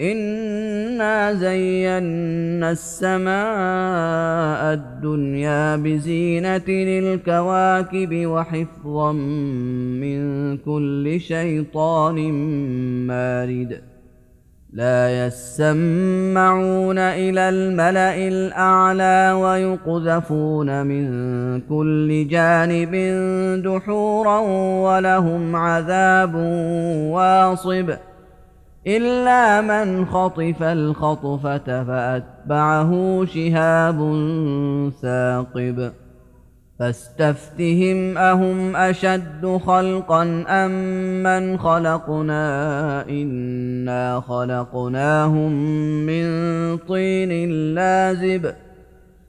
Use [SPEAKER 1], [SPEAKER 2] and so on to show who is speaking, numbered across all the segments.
[SPEAKER 1] انا زينا السماء الدنيا بزينه للكواكب وحفظا من كل شيطان مارد لا يسمعون إلى الملا الاعلى ويقذفون من كل جانب دحورا ولهم عذاب واصب إلا من خطف الخطفة فأتبعه شهاب ثاقب فاستفتهم أهم أشد خلقا أم من خلقنا إنا خلقناهم من طين لازب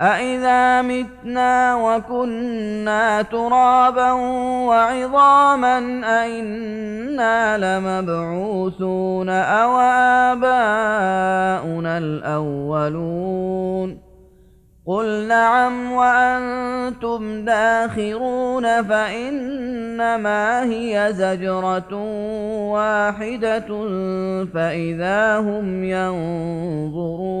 [SPEAKER 1] أإذا متنا وكنا ترابا وعظاما أئنا لمبعوثون أو آباؤنا الأولون قل نعم وأنتم داخرون فإنما هي زجرة واحدة فإذا هم ينظرون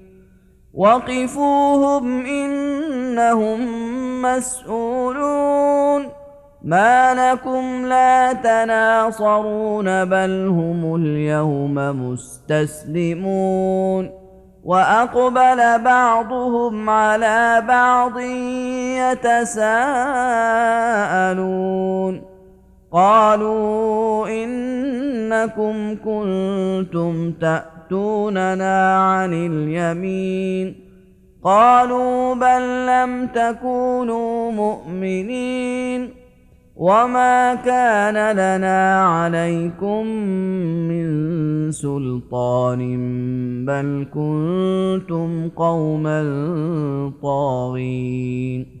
[SPEAKER 1] وقفوهم انهم مسؤولون ما لكم لا تناصرون بل هم اليوم مستسلمون واقبل بعضهم على بعض يتساءلون قالوا انكم كنتم تأتون يصدوننا عن اليمين. قالوا بل لم تكونوا مؤمنين. وما كان لنا عليكم من سلطان بل كنتم قوما طاغين.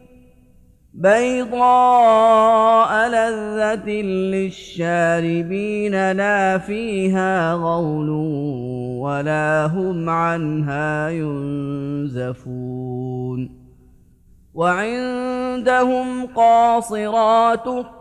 [SPEAKER 1] بيضاء لذة للشاربين لا فيها غول ولا هم عنها ينزفون. وعندهم قاصرات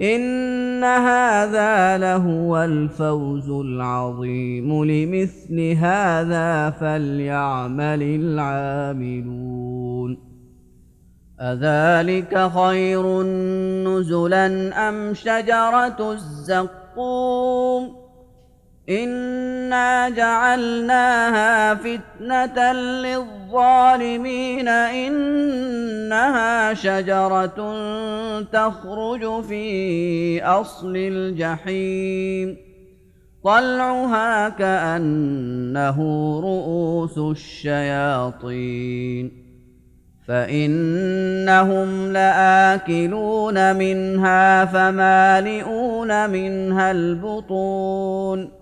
[SPEAKER 1] إن هذا لهو الفوز العظيم لمثل هذا فليعمل العاملون أذلك خير نزلا أم شجرة الزقوم إنا جعلناها فتنة للظالمين إنها شجرة تخرج في أصل الجحيم طلعها كأنه رؤوس الشياطين فإنهم لآكلون منها فمالئون منها البطون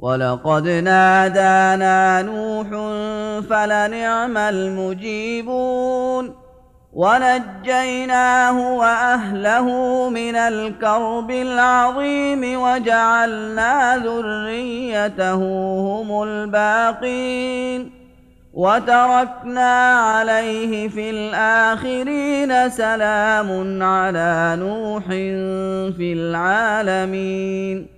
[SPEAKER 1] ولقد نادانا نوح فلنعم المجيبون ونجيناه وأهله من الكرب العظيم وجعلنا ذريته هم الباقين وتركنا عليه في الآخرين سلام على نوح في العالمين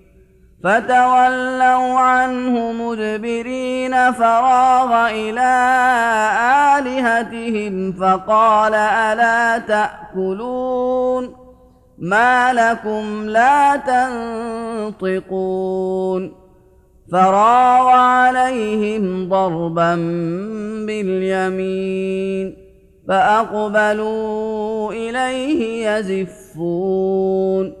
[SPEAKER 1] فتولوا عنه مدبرين فراغ إلى آلهتهم فقال ألا تأكلون ما لكم لا تنطقون فراغ عليهم ضربا باليمين فأقبلوا إليه يزفون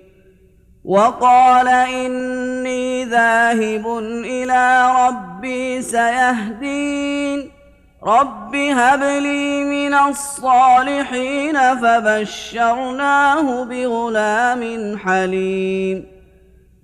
[SPEAKER 1] وقال إني ذاهب إلى ربي سيهدين. رب هب لي من الصالحين فبشرناه بغلام حليم.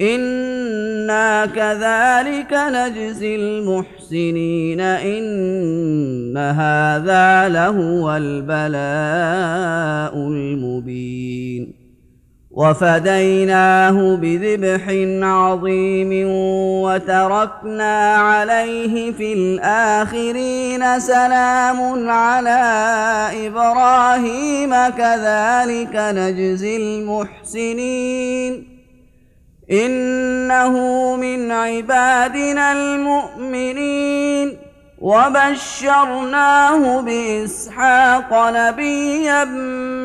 [SPEAKER 1] أنا كذلك نجزي المحسنين ان هذا لهو البلاء المبين وفديناه بذبح عظيم وتركنا عليه في الاخرين سلام على إبراهيم كذلك نجزي المحسنين إنه من عبادنا المؤمنين. وبشرناه بإسحاق نبيا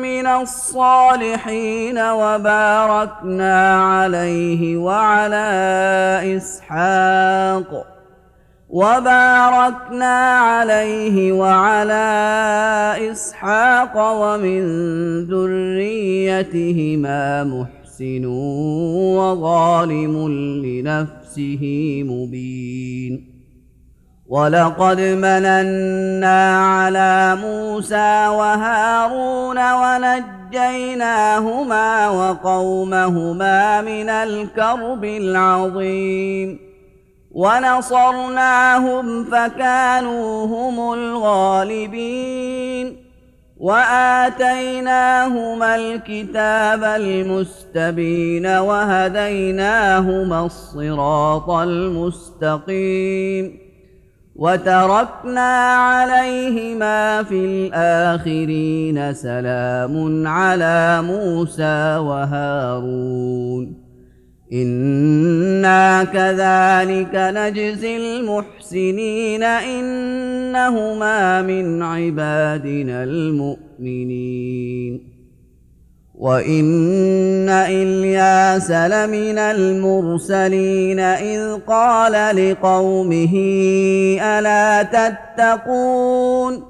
[SPEAKER 1] من الصالحين وباركنا عليه وعلى إسحاق. وباركنا عليه وعلى إسحاق ومن ذريتهما محسن محسن وظالم لنفسه مبين ولقد مننا على موسى وهارون ونجيناهما وقومهما من الكرب العظيم ونصرناهم فكانوا هم الغالبين وآتيناهما الكتاب المستبين وهديناهما الصراط المستقيم وتركنا عليهما في الآخرين سلام على موسى وهارون أنا كذلك نجزي المحسنين انهما من عبادنا المؤمنين وان الياس لمن المرسلين اذ قال لقومه الا تتقون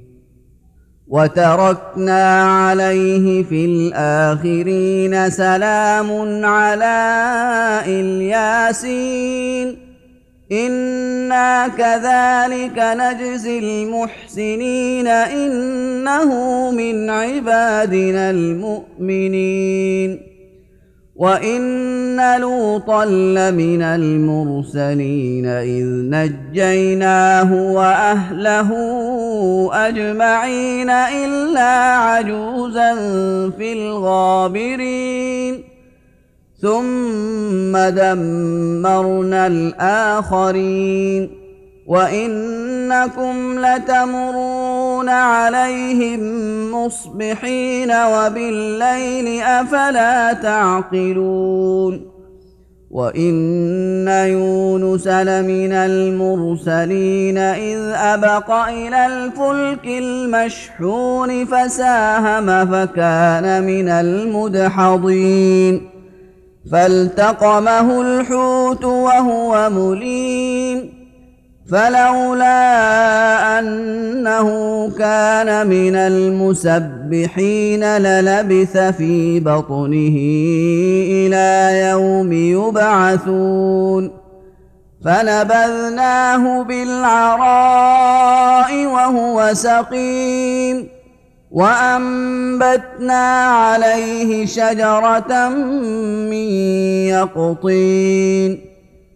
[SPEAKER 1] وتركنا عليه في الآخرين سلام على إلياسين. إنا كذلك نجزي المحسنين إنه من عبادنا المؤمنين. وان لوطا لمن المرسلين اذ نجيناه واهله اجمعين الا عجوزا في الغابرين ثم دمرنا الاخرين وانكم لتمرون عليهم مصبحين وبالليل افلا تعقلون وان يونس لمن المرسلين اذ ابق إلى الفلك المشحون فساهم فكان من المدحضين فالتقمه الحوت وهو مليم فلولا أنه كان من المسبحين للبث في بطنه إلى يوم يبعثون فنبذناه بالعراء وهو سقيم وأنبتنا عليه شجرة من يقطين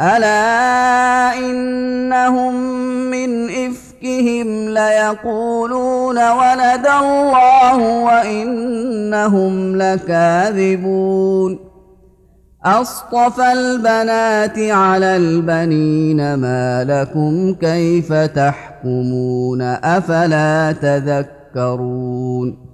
[SPEAKER 1] ألا إنهم من إفكهم ليقولون ولد الله وإنهم لكاذبون أصطفى البنات على البنين ما لكم كيف تحكمون تذكرون تذكرون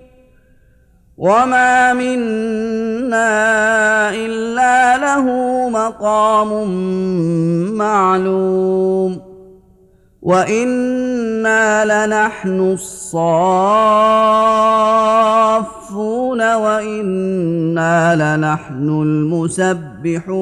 [SPEAKER 1] وما منا الا له مقام معلوم وأنا لنحن الصافون وأنا لنحن المسبحون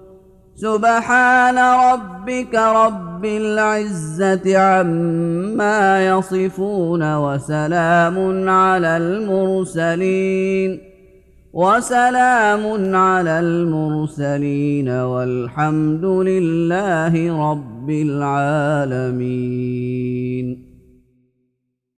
[SPEAKER 1] سبحان ربك رب العزة عما يصفون وسلام على المرسلين وسلام على المرسلين والحمد لله رب العالمين